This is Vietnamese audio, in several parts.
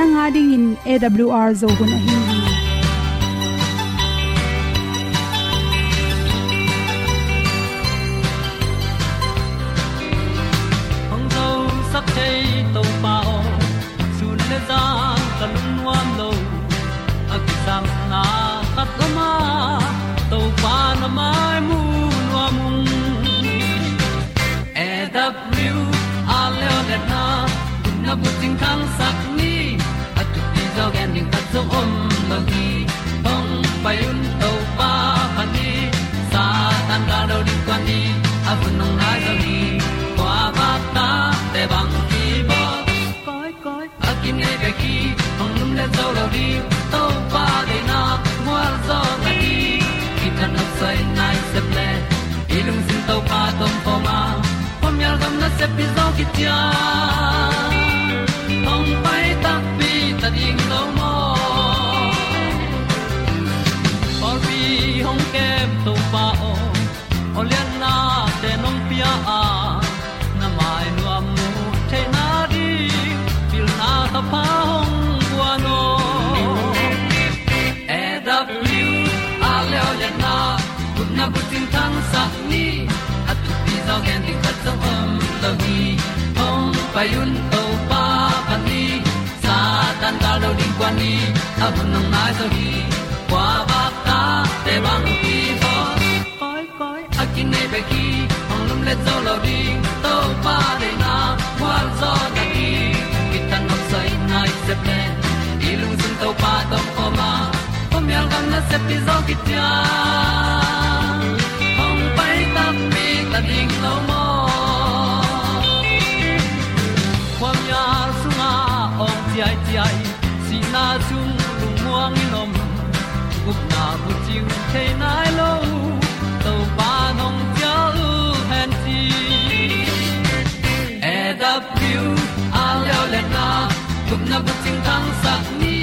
nanga ding in awr zo gun a hin hong zo sak chei di to pa de na mo zo ta ni ki sai nai se ple ilung sin to pa tom pa ma pom yal gam na se pi zo ki tia gen ding khat song om lo gi hong pai un to pa pan ni. Sa tan ga lo ding kwan ni. A bu nang mai so hi kwa ba ta te bang ki bo koi koi a kin nei be ki hong lum le zo lo ding to pa de na. Kwa zo na ki ki tan nok sai nai se pe ilung sun to pa tom ko ma. Pom yal gan na se pi zo ki tia chiu nai lo to pa nong pia u han ti e da a leo le na gup na bu ting tang sat ni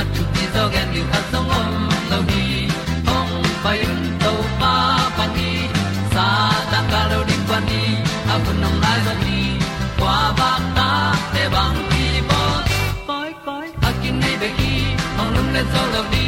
at tu ti zo gen ni at song om lo ni ong pai un to pa pa ni sa ta ka lo ding pa ni. A bu nong lai za ni ba ta te bang ki bo koi koi a kin nei be ki ong lum le zo lo ni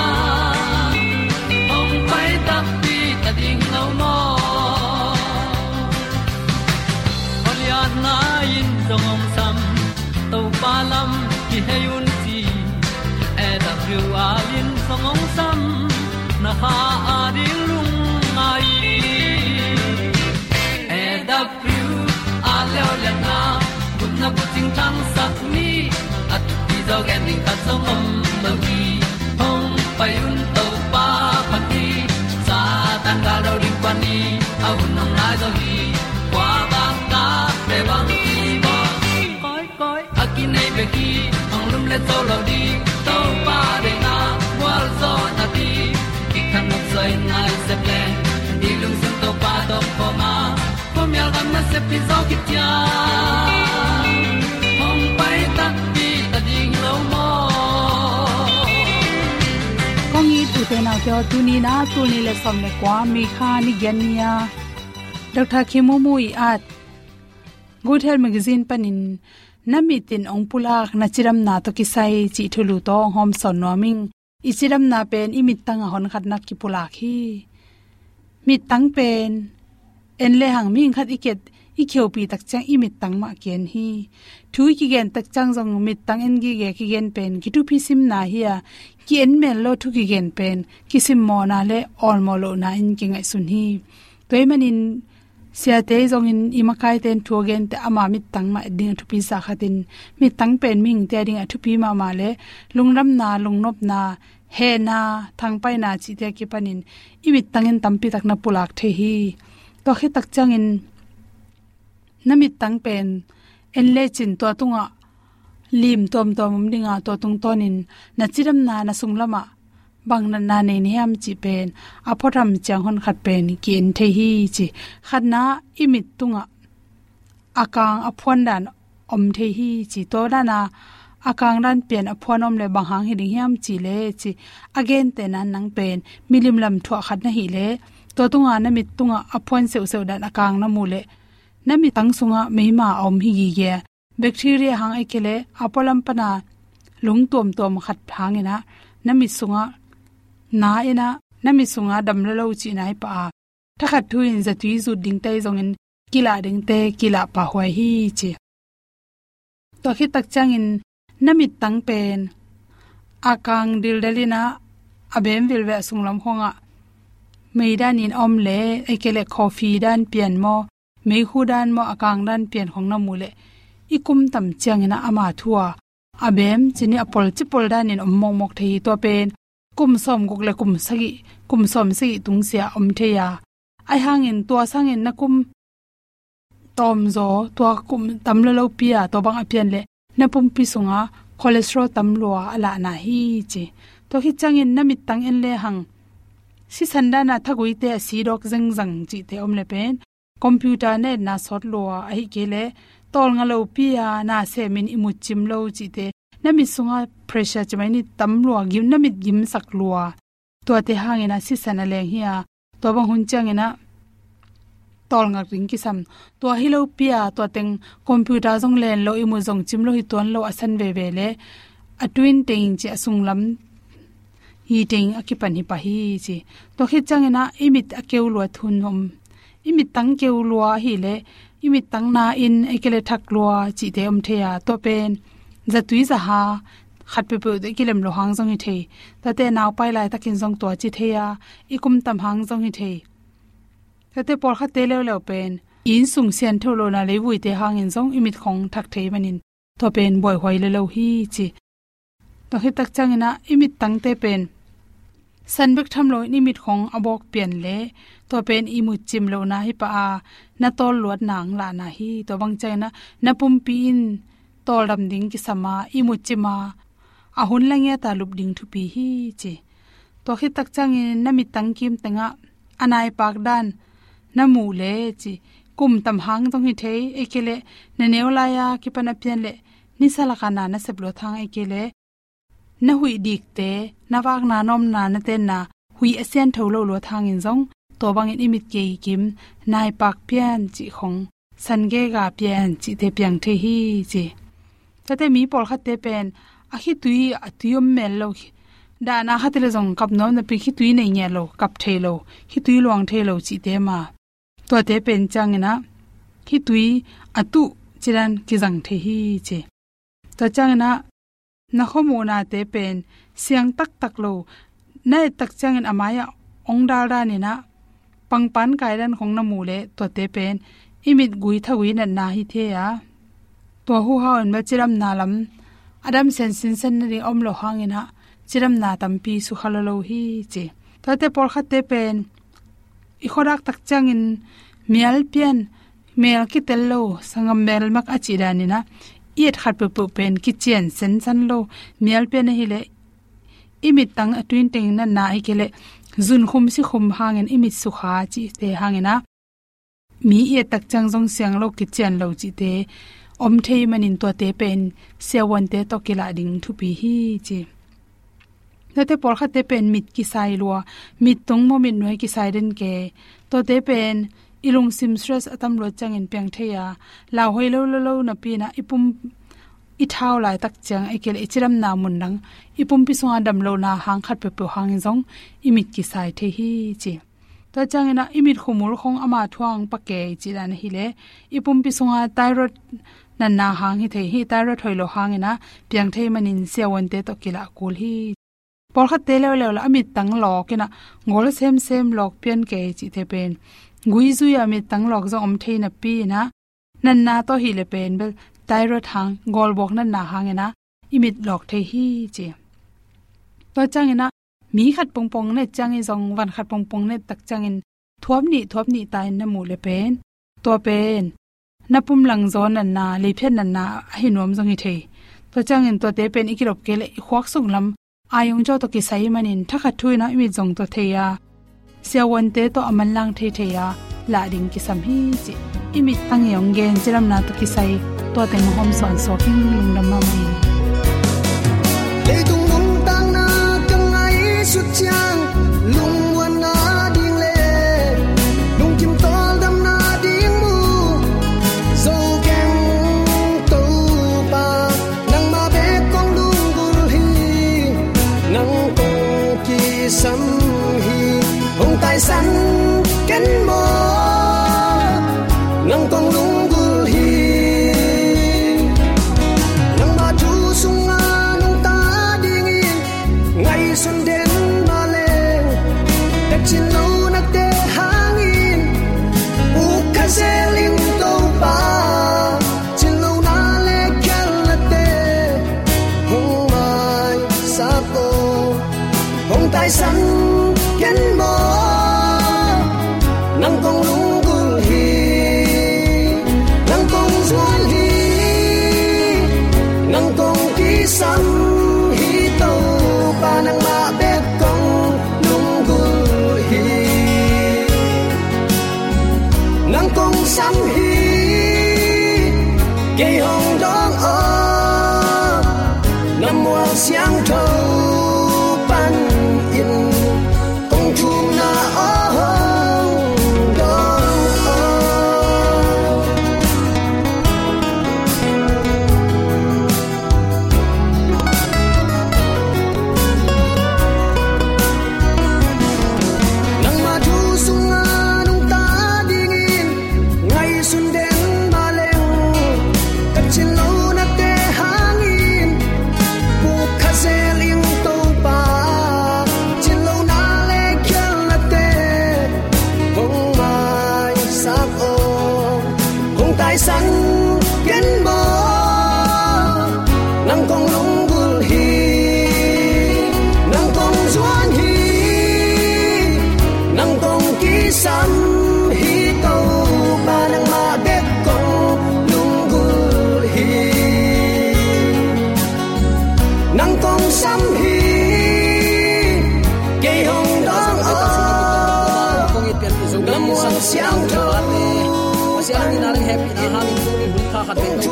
ting ni at ti ta song om no gi hong pai un to pa pa ti sa tan ga do ri pa ni. Au nong lai zo gi kwa ba ta pe bang ti bo koi koi a ki nei be ki ong lum le zo lo di to pa de na. Wa zo na ti ki kan nok sai nai se ple ni lung sun to pa do po ma. Po mi gam na se pi zo ki tia le som le kwa mi kha ni gen nia dr khemu mu i at good health magazine panin nami tin ong pulak na chiram na to ki sai chi thulu to hom son noming ichiram na pen imit tanga hon khat nak ki pulak hi mi tang pen en le hang ming khat iket i kheu pi tak chang i mit tang ma ken hi thui ki gen tak chang jong mit tang en gi ge ki gen pen ki tu phi sim na hi ya ki en men lo thu ki gen pen ki sim mo na le all mo lo na in ki ngai sun hi. Toy manin sia te zong in ima kai ten thu gen te ama mit tang ma ding thu pi sa khatin mi tang pen ming te ding thu pi ma ma le lungram na lungnop na he na thang pai na chi te ki panin i mit tangin tampi tak na pulak the hi. To khi tak chang in namit tang pen en le chin to tunga lim tom tom dinga to tung tonin, na chiram na na sunglama bang na na ne ni ham chi pen aphoram chang hon khat pen kin the hi chi. Khat na imit tunga. Akang aphon dan om the hi chi. To da na akang ran pen aphon om le bang hang hi ding ham chi le chi. Again te nan nang pen, milim lam thwa khat na hi le. To tunga na mit tunga aphon seu seu dan akang na mu le. Nami tang sunga meima om hi gi ge bacteria hang ekele apolam pana lung tom tom khat phangena nami sunga na ina nami sunga dam lo lo chi nai pa. Ta khat thu in za tui zu ding tai zong in kila ding te kila pa hoi hi chi to khi tak chang in nami tang pen. Akang dil dalina abem vil ve sung lam khonga mei dan in om le ekele coffee dan pian mo, mei hu dan mo, akang dan pian khong na mule ikum tam chiang ina ama thua. Abem chini apol chipol dan in om mok mok thei to pen. Kum som gok le kum sagi, kum som sagi tung sia om theya. Ai hang in to sang in na kum tom zo to kum tam lo lo pia to bang apian le na pum pi sunga, cholesterol tam lo ala na hi che to hi chang in na mit tang en le hang. Si sanda na thagui te si dok zeng zang chi te om le pen. Computer ne na sot lo a hi ke le tol nga lo pia na se min imu chim lo chi te nami sunga pressure chmai ni tam lo gim, nami gim sak lo to te hangena si sana le hiya to bang hun changena tol nga ring ki sam to hilo pia to teng computer jong len lo imu jong chim lo hi ton lo asan ve ve le a twin ting che asung lam hi ting akipan hi pa hi chi. To hi chang ina imit akeu lo thun hom imit tang keu lo hi le imit tang na in ekele thak lo chi te om theya to pen. Zatui za ha, khat pe pe de kilem lo hang jong hi the. Ta te naw pai lai takin jong to chi theya ikum tam hang jong hi the. Ta te por kha te le le pen. In sung sian tho lo na le vui te hang in jong imit khong thak thei manin to pen boy hoi le lo hi chi. To hi tak chang ina imit tang te pen san tham lo ni mit khong abok pian le. To pen i mu chim lo na hi pa a. Na tol luat nang la na hi. To bang chai na na pum pin tol ram ding ki sama i mu chima a. Hun lang ya ta lup ding thu pi hi che. To khi tak chang in na mi tang kim tenga anai pak dan. Na mu le chi kum tam hang tong hi thei. Ekele ne neola ya ki pana pian le. Ni sala kana na seblo thang ekele na hui dik te, na wak na nom na na ten na hui asian tho lo thang in zong, to bang in imit ke kim, nai pak pian chi khong, san ge ga pian chi te piang the hi chi. Tate mi por khat te pen, a hi tui a tuyom mel lo da na khat le jong kap nom na pi hi tui nei nya lo, kap the lo hi tui luang the lo chi te ma. To te pen chang na hi tui atu chiran ki jang the hi che to chang na na khomu na te pen, siang tak tak lo. Na e tak chang in amaya, ong dal da ni na. Pang pan kai ran khong na mu le, to te pen. Imit gui tha gui na na hi the ya. To hu ha an ma chiram na lam. Adam sen sin sen ri om lo hang ina chiram na tam pi su khala lo hi che. To te por kha te pen. I khorak tak chang in mial pian. Mel ki tel lo. Sangam mel mak achi dani na iet khat pe pu pen ki chen sen san lo. Mial pen hi le. Imit tang atwin teng na na hi zun khum si khum hangin imit su kha chi te hangina mi e tak chang jong siang lo ki chen lo chi te. Om thei manin to te pen. Sewon te to kila ding thu pi hi chi. Na te por kha te pen mit ki sai lo mit tung mo min noi ki sai den ke. To te pen ilung sim stress atam lo chang in peng theya. La hoi lo lo lo na pi na ipum i thau lai tak chang ekel ichiram na mun nang ipum pi songa dam lo na hang khat pe pe hang jong imit ki sai the hi chi. Chăng na imit khumul khong ama thuang pake chilan hi le. Ipum pi songa thyroid nan na hang hi the hi. Thyroid thoilo hangena piang thei manin sewon te to kila kul hi. Por kha te le le amit tang lo kina ngol sem sem lok pian ke chi the pen gui zu ya mi tang lok zo om theina pi na nan na to hi le pen bel thyroid hang gol bok nan na hang na imit lok the hi che. To chang na mi khat pong pong ne chang i zong wan khat pong pong ne tak chang in thuam ni thuam ni tai na mu le pen. To pen. Na pum lang zo an na le phen nan na hi nom zong hi the. To chang in to te pen ikirop ke le khwak sung lam. Ayong jo to ki sai manin, thakha thuina na zong to theya. sia won te to aman lang the theya la ding ki sam hi chi imi tang yong gen chiram na to ki sai to te mo hom son so king lung dam ma mai le tung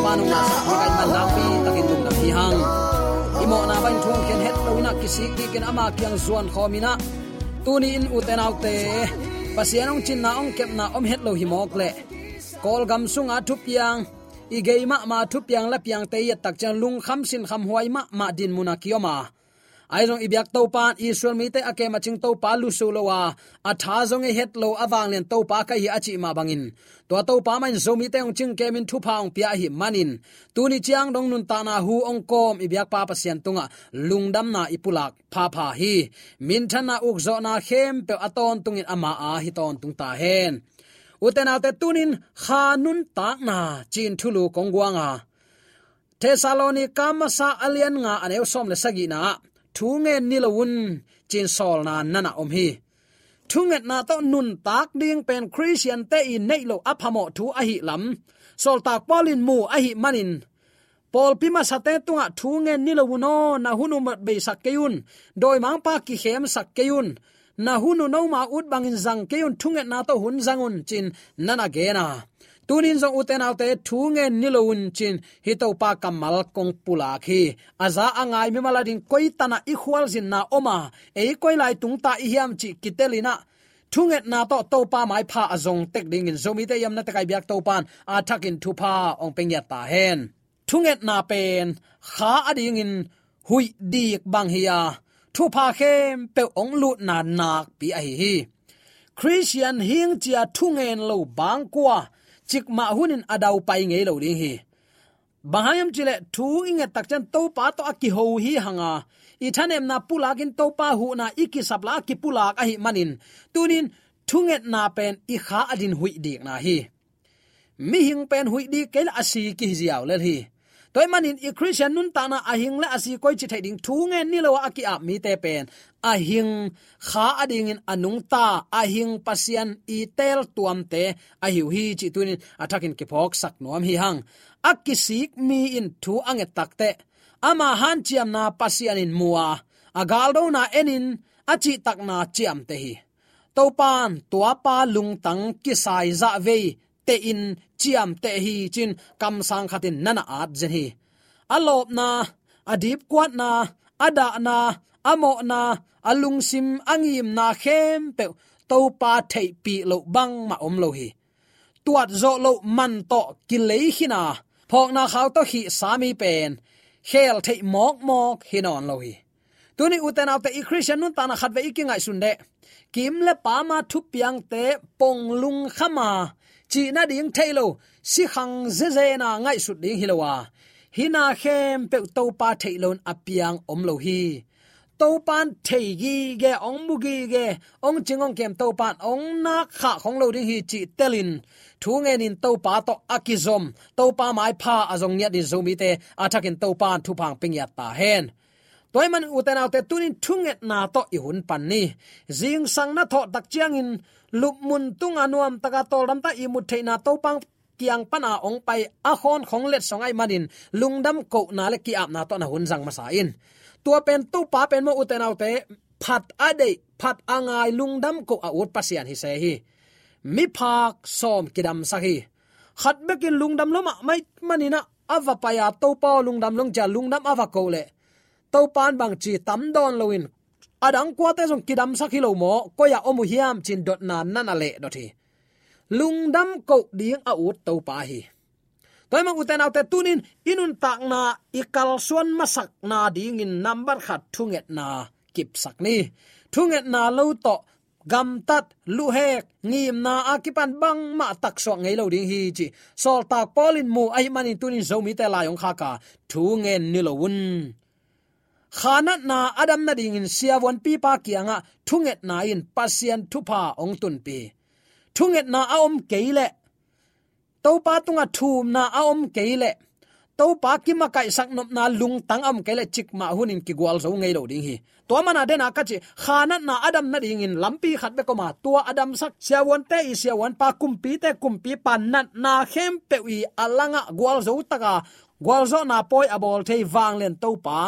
manu na sa ni kai man pi takin lung na hi hang imo na ban thung ken het to na kisi ki ken ama kyang zuan khomina tuni in uten out te pasianong chin na ong kep na om het lo hi mok le kol gam sunga thu yang i geima ma thu yang la piang te ya tak chan lung kham sin kham huai ma ma din muna kioma aizong ibyak to pan israel mi te ake maching to pa lu su lo wa. A tha zong e het lo awang len to pa ka hi achi ma bangin to to pa man zo mi te ong ching ke min thu pa ong pia hi manin tu ni chiang dong nun ta na hu ong kom, ibyak pa pa sian tunga. Lungdam na ipulak, pha pha hi. Min thana uk zo na khem pe aton tungin ama a hi ton tung ta hen. Uten te tunin khanun tak na, chin thulu kongwanga thesalonika masa alian nga aneu som le sagi na thunge nilawun chin sol na nana om hi. Thunget na to nun tak ding pen christian te i nei lo aphamo thu a hi lam. Sol tak polin mu a hi manin. Pol pima sate tunga thunge nilawuno na hunu mat be sakkeun doi mang pa ki khem sakkeun na hunu no ma ut bangin zang keun thunget na to hun zangun chin nana gena tunin zong uten autte thunge niloun chin hito pa kamal kong pula khi. Aza angai mi maladin koi tana i khwal zin na oma. E koi lai tung ta i hiam chi kitelina. Thunget na to to pa mai pha azong tek ding in zomi te yam na takai byak to pan. A thakin thu pa ong peng ya ta hen. Thunget na pen, kha ading in hui dik bang hiya thu pa khem pe ong lut na nak pi a hi hi. Christian hing chia thungen lo bang kwa chik ma hunin adau pai ngei lo ding hi. Bahayam chile thu inge takchan to pa to aki ho hi hanga. I thanem na pulakin to pa hu na iki sapla ki pulak a hi manin. Tunin thunget na pen i kha adin hui dik na hi. Mi hing pen hui dik kel asi ki hiaw le hi toy manin i christian nun ta na à Ahing hing le à asi koi chi thai ding thu nge ni lo aki a mi te pen ahing kha ading in anung ta à Ahing pasian i tel tuam te a hiu hi chi tunin atakin ki phok sak nuam hi hang akisik mi in thu ange takte ama han chiam na pasian in muwa agal do na enin achi tak na chiam te hi. Topan tua pa lung tang ki sai dạ za ve te in chiam te hi chin kam sang khatin nana at zen hi. Alop na, adip kwat na, ada na amo na, alung sim angim na khem pe to pa thei pi lo bang ma om lo hi. Tuat zo lo man to ki lei hina phok na khaw to hi sami pen, khel thei mok mok hinon lo hi. Tuni uten autte i christian nun tana khat ve ikingai sunde kim le pa ma thu piang te pong lung khama chi na ding thailo si khang ze ze na ngai su ding hilowa hina khem pe to pa thailon apiang om lo hi. To pan thei gi ge, ong mu gi ge, ong chingong kem to pan ong na kha khong lo ding hi chi telin thu nge nin to pa to akizom to pa mai pha azong nya di zomi te atakin to pan thu phang ping ya ta hen. Toy man uten autte tunin thunget na to i hun pan ni. Jing sang na tho tak chiang in lup mun tung anuam taka tol ram ta i mu theina to pang kiang pana ong pai a khon khong let songai manin lungdam ko na le ki ap na to na hun jang ma sa in. Tua pen to pa pen mo uten autte phat ade phat angai lungdam ko a ut pasian hi se hi. Mi phak som kidam sa hi. Khat bekin lungdam loma mai manina ava paya to pa lungdam long ja lungdam ava ko le. To pan bang chi tam don loin adang kwa te jong kidam sakhilo mo, ko ya omu hiam chin dot na nan ale dot hi lungdam ko ding a ut to pa hi. Toy mang uten autte tunin, inun tak na, ikal suan masak na ding in number khat thunget na kip sak ni. Thunget na lo to, gam tat, lu hek, ngim na akipan bang ma tak so ngei lo ding hi chi. Sol tak polin mu, ai manin tunin zomi te la yong kha ka thu ngen ni lo un khana na adam na ding in siawon pi pa kianga thunget na in pasian thupa ong tun pi. Thunget na aom keile to pa tunga thum na aom keile to pa ki ma kai sak nop na lung tang am keile chik ma hunin ki gwal zo ngei lo ding hi. To mana de na ka chi, khana na adam na ding in lampi khat be ko ma, tua adam sak siawon te i siawon pa kumpi te kumpi pan na na khem pe wi alanga gwal zo taka gwal zo na poi abol te wang len to pa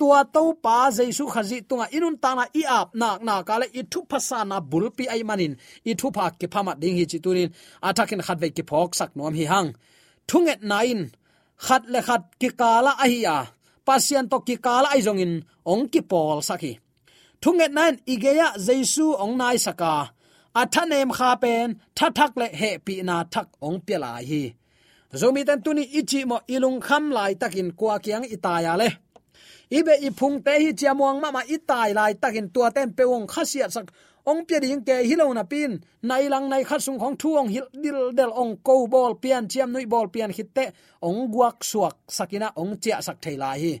tua to pa jaisu khazi tunga inun tana i ap nak na kale i thu phasa na bulpi ai manin. I thu pha ke phama ding hi chiturin athakin khatve ki phok sak nom hi hang. Thunget nain khat le khat ki kala a hi ya pasian to ki kala ai jongin ong ki pol saki thunget nan igeya jaisu ong nai saka. Athanem kha pen thathak le he pi na thak ong pela hi. Zomi tan tuni ichi mo ilung kham lai takin kwa kyang itaya le. Ibe i phung te hi chiamuang ma ma itai lai takin tua tem peung khasia sak ong pia ding ke hilo na pin nai lang nai khat sung khong thuong hil dil del ong ko bol pian chiam nui bol pian hitte ong guak suak sakina ong chia sak theila hi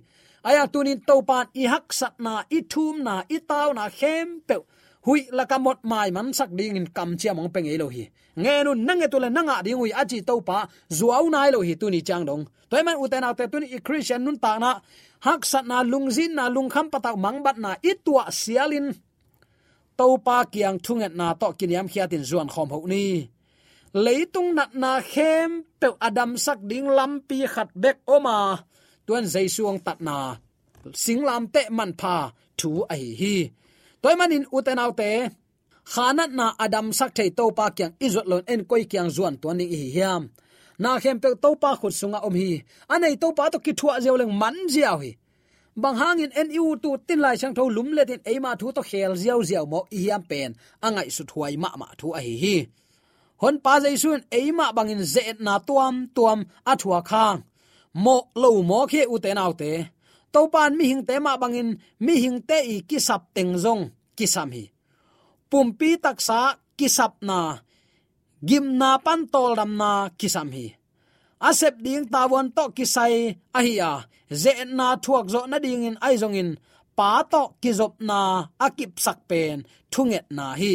aya tunin to pan i hak sat na i thum na i taw na khem pe hui la ka mot mai man sak ding in kam chiam ong peng elo hi nge nu nange tu le nanga ding hui achi to pa zuaw nai lo hi tu ni chang dong toy man uten autte tu ni christian nun ta na. Hak sat na lungzin na lungkham patak mangbat na itwa sialin to pa kiang thunget na to kiniam khiatin zuan khom ho ni. Leitung nat na khem pe adam sak ding lampi khat bek oma tuan jaisuang tat na singlam te man pha thu ai hi toy manin uten autte khana na adam sak thei to pa kyang izot lon en koi kyang zuan to ni hi hiam. Na khem pe to pa khut sunga om hi. Anei to pa to ki thua zeu leng man ziaw hi. Bang hangin en u tu tin lai chang tho lum le tin eima thu to khel ziaw ziaw mo i hiam pen. Angai su thuai ma ma thu a hi hi. Hon pa zai sun eima bangin ze na tuam tuam a thua khang. Mo lo mo khe u te nau te to pan mi hing te ma bangin, mi hing te i ki sap teng zong ki sam hi. Pumpi taksa kisap na, gim na pan tol ram na kisam hi. Asep ding tawon to kisai ahia ze na thuak zo na ding in ai zong in, pa to kizop na akip sak pen thunget na hi.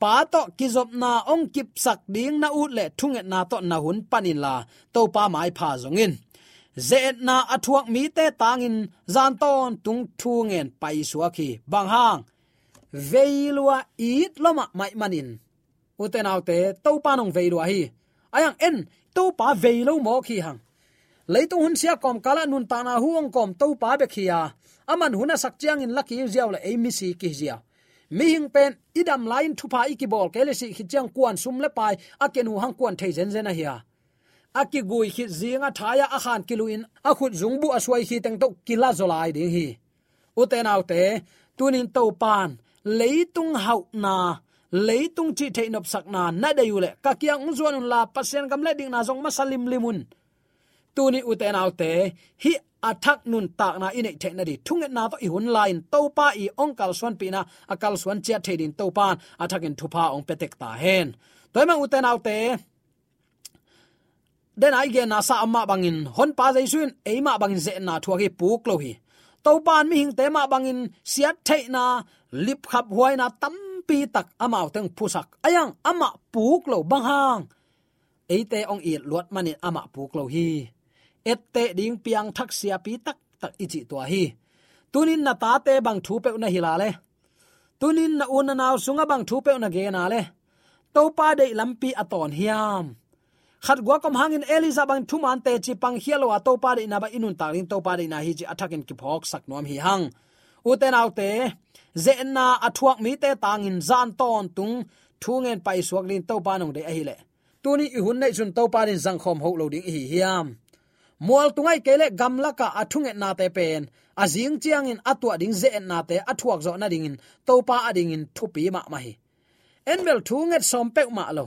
Pa to kizop na ong kip sak ding na ut le thunget na to na hun panin la to pa mai pha zong in ze na athuak mi te tangin zan ton tung thu ngen pai suaki bang hang. Veilua it loma mai manin. Uten autte to pa nong veilua hi. Ayang en to pa veilo mo khi hang. Leitu hun sia kom kala nun ta na huang kom to pa be khia aman huna sak chiang in laki ziaw la ei mi si ki zia. Mi hing pen, idam line thu pa ikibol kele si khichang chiang sum le pai akenu hang kuan thei zen zen a hiya aki gui khi zinga thaya a khan kiluin, a khut zungbu aswai hi teng to kila zolai ding hi. Uten autte tunin to pan leitung hau na leitung chi thein op sak na na de yule ka kyang zuan la, pasien gam le ding na zong masalim limun. Tuni uten autte hi athak nun tak na inei the na di. Thung na to i hun line to pa i ong kal swan pi na akal swan chia the din to pan athakin thupa ong petek ta hen. Toima uten autte den ai ge na sa amma bangin hon pa jai suin eima bangin ze na thua puk lo hi to pan mi hing tema bangin siat thei na lip khap huai na tam pi tak amao teng pusak ayang ama puk lo bang hang. Eite ong i luat mani ama puk lo hi ette ding piang thak sia pi tak tak ichi to hi tunin na ta te bang thu pe na hilale tunin na un na sunga bang thu pe na ge na le to pa de lampi aton hiam khat gwa kom hangin eliza bang thu man te chi pang hialo a to pa de na ba inun ta rin to pa de na hi chi athakin ki phok sak nom hi hang. U te nau te, ze na athuak mi te tangin zan ton tung, thu ngen pai suak lin to pa nong de a hi le. Tuni i hun nei chun to pa rin zang khom ho lo ding hi hiam. Mual tungai kele gamla ka athunge na te pen azing chiang in atwa ding ze na te athuak zo na ding in, to pa ading in thupi ma ma hi. Enbel thunget som pe ma lo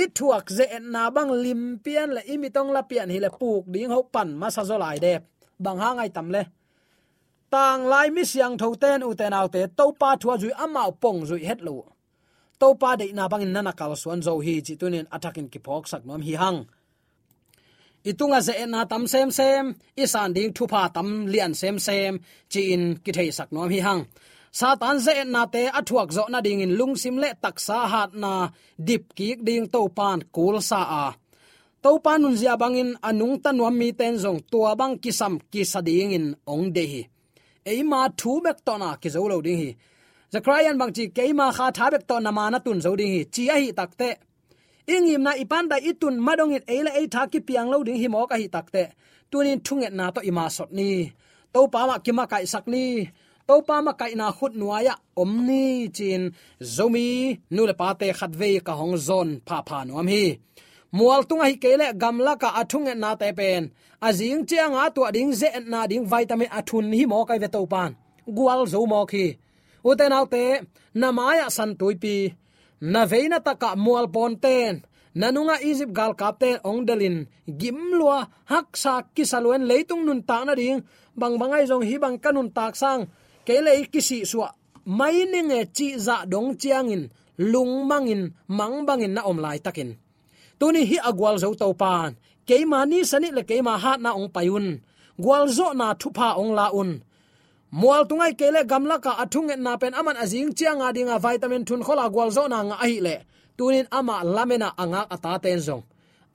i thuak ze na bang lim pian la imi tong la pian hi le puk ding ho pan ma sa zolai de bang ha ngai tam le. Tang lai mi siang tho ten u ten au te to pa thua zui ama pong zui het lo to pa de na bang nana kal suan zo hi chi tunin attacking ki phok sak nom hi hang. Itunga ze na tam sem sem, isan ding thu pa tam lian sem sem, chi in ki thei sak nom hi hang satan ze na te athuak zo na ding in lungsim le taksa hat na dip ki ding to pan kul sa a. To pan nun zia bangin anung tanwam mi ten zong tua bang kisam ki sading in ong de hi. Eima thu mek to na ki zo lo ding hi. Zakarian bang chi keima kha tha bek to na ma na tun zo ding hi. Chi a hi takte ingim na ipan da itun madong it ele e tha ki piang lo ding hi mo ka hi takte tunin thunget na to ima sot ni. To pa ma kima kai sak ni to pa ma kai na khut nuaya om ni chin zomi nu le pa te khat ve ka hong zon pha pha nuam hi. Mual tunga hi kele gamla ka athung na te pen. Azing chiang a tu ding ze na ding vitamin athun hi mo kai ve to pan gwal zo mo khi. Uten autte namaya san tuipi na veina taka mual ponten nanunga egypt gal kapte ongdelin gimlua haksa kisaluen leitung nun ta na ding. Bang bangai jong hi bang kanun tak sang kele kisi suwa mai ne nge chi za dong chiangin, lung mangin, mang bangin na om lai takin. Tuni hi agwal zo to pan keima ni sani le keima hat na ong payun gwal zo na thupa ong la un. Mual tungai kele gamla ka athung na pen aman azing chianga dinga vitamin thun khola gwal zo na nga ahi le. Tunin ama lamena anga ata ten zong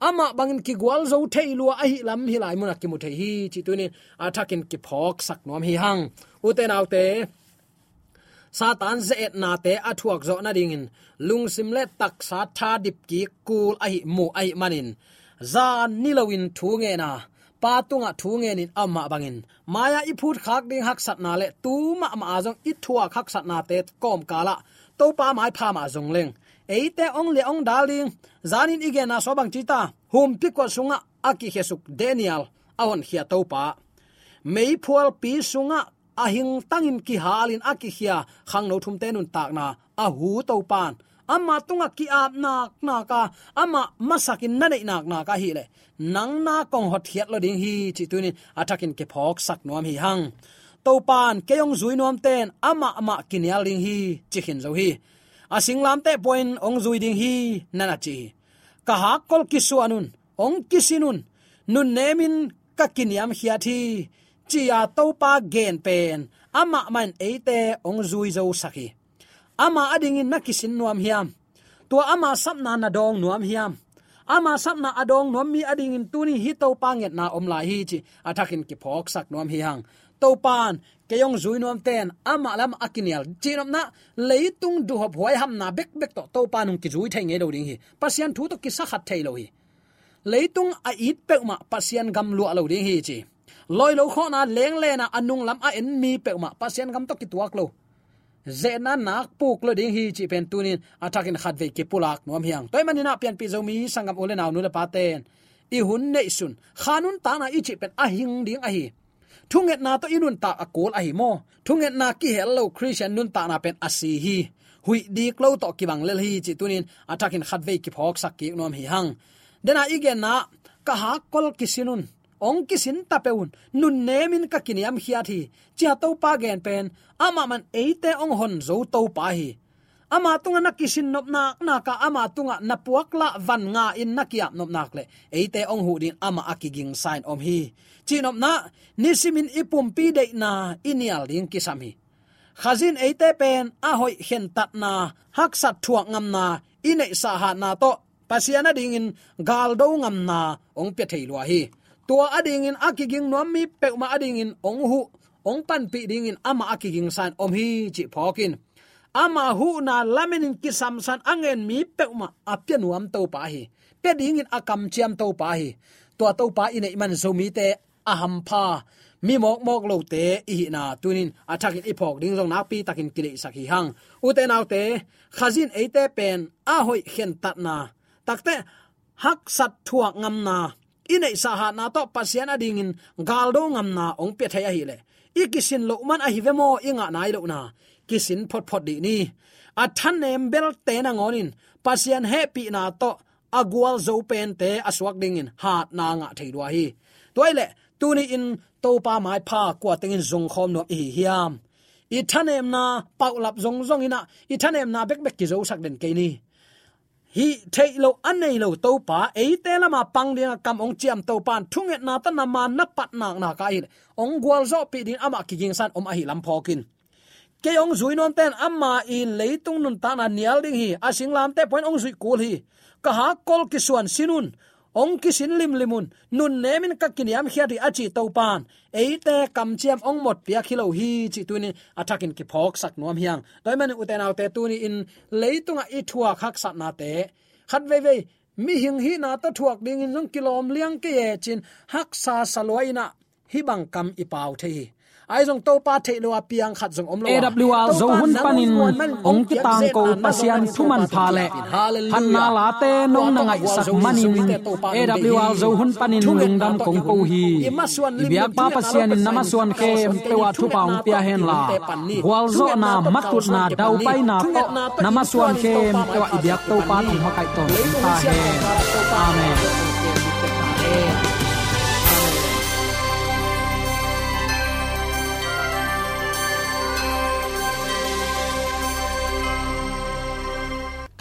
ama bangin ki gwal zo thei lua a hi lam hi lai mun ki mu thei hi. Chi tunin athakin ki phok sak nom hi hang. Uten autte satan ze et na te athuak zo na dingin lung sim le tak sa tha dip ki kul ahi mu ai manin. Za nilawin thu nge na. Pa tunga thu nge nin amma bangin. Maya i phut khak ding hak sat na le tu ma ma azong i thua khak sat na te kom kala to pa mai pha ma zong leng eite ong le ong daling zanin igena so sobang chita. Hum piko sunga aki hesuk daniel. Awon hia topa mei phual pi sunga ahing tangin ki halin aki hia. Khang no thum tenun takna a hu to pan ama tunga ki ap nak na ka ama masakin na nei nak na ka hi le. Nang na kong hot hiat lo ding hi chi atakin ke phok sak nuam hi hang. To pan ke yong zui nuam ten. Ama ama kinyal ding hi. Chi hin zo hi asing lam te point ong zui ding hi, nana chi. Ka ha kol kisu anun, ong kisinun nun. Nemin ka kiniam hiat hi ya to pa gen pen. Ama man eite ong zui zo saki. Ama ading in nakisin nuam hiam. Tua ama sapna na dong nuam hiam. Ama sapna adong nuam mi ading in tuni hi to panget na om lai hi chi. Athakin ki phok sak nuam hi hang to pan keyong zui ten, ama lam akinial. Chinom na leitung du hop hoi ham na bek bek to to panung ki zui thai nge do ding hi. Pasian thu to ki sa khat thai lo hi. Leitung a it pe ma pasian gam lu lo ding hi chi. Loi lo kho na, leng le na, anung lam a en mi pe ma pasian gam to ki tuak lo. Zena nak puk lo ding hi chi pen tunin atakin khat ve ki pulak nom hiang. Toy manina pian pi zomi sangam ole naw nu le paten i hun nei sun. Khanun ta na i chi pen a hing ding a hi thunget na to inun ta akol a hi mo. Thunget na ki hello christian nun ta na pen asi hi. Hui dik lo to ki bang lel hi chi tunin. Atakin khatve ki phok sak ki nom hi hang. Dena igen na ka ha kol kisinun. Ong kisin tapeun nun nemin ka kiniam hiathi chia to pa gen pen. Ama man eite ong hon zo to pa hi ama tunga na kisin nop na na ka ama tunga na puak la van nga in na kiap nop nak le. Eite ong hu din ama akiging sign om hi. Chinop na nisimin ipum pi de na inial ding kisami, khazin eite pen a hoi hen tat na hak sat thuak ngam na ine sa ha na to. Pasiana ding in gal do ngam na ong pe thei lo hi. Tua ading in akiging nom mi pe ma ading in ong hu ong pan pi ding in ama akiging san om hi chi phokin ama hu na laminin ki samsan angen mi peuma ma apya to pa hi. Pe ding in akam chiam to pa hi. Tua to pa in man zo mi te aham pha. Mi mok mok lo te i na tunin. Athakin ipok ding jong nak pi takin kile sakhi hang. U te naw te, khazin e te pen a hoi khen tat na. Takte hak sat thua ngam na. Ine sa ha na to pasian ading in galdo ngam na ong pe thaya hi le. Ikisin lo man a hi vemo inga nai lo na kisin phot phot di ni. A than nem bel te na ngonin. Pasian happy na to agwal zo pen te aswak ding in. Hat na nga thei dua hi. Toile tuni in to pa mai pha kwa tengin zong khom no hi hiam. I thanem na paulap zong zong ina. I thanem na bek bek ki zo sak den ke ni. Hi thailo anei lo to pa e te lama pang ding kam ong chiam to pan thunget na ta na ma na pat nak na ka hi. Ong gwal zo pi din ama ki ging san om a hi lam phokin ke ong zui non ten amma in leitung nun ta na à nial ding hi asing lam te point ong zui kul hi ka ha kol ki suan sinun ong ki sin lim limun nun nemin ka kiniam ri achi à to pan eite kam chiam ong mot pia khilo hi chi tuni atakin à ki phok sak nuam hiang. Doi man uten tu tuni in. Leitunga i thua khak sat na te khat ve ve mi hing hi na ta thuak ding in jong kilom liang ke ye chin. Hak sa salwaina hi bang kam i pau the ai jong to pa the lo piang khat jong om lo awl zo hun panin ong ki tang ko pasian thuman pha le. han na la te nong na ngai sak manin awl zo hun panin lung dam kong ko hi. biak pa pasian in nama suan ke te wa thu paung pia hen la. wal zo na matut na dau pai na to. nama suan ke te wa ibiak to pa thum ma kai ton. Ta he. amen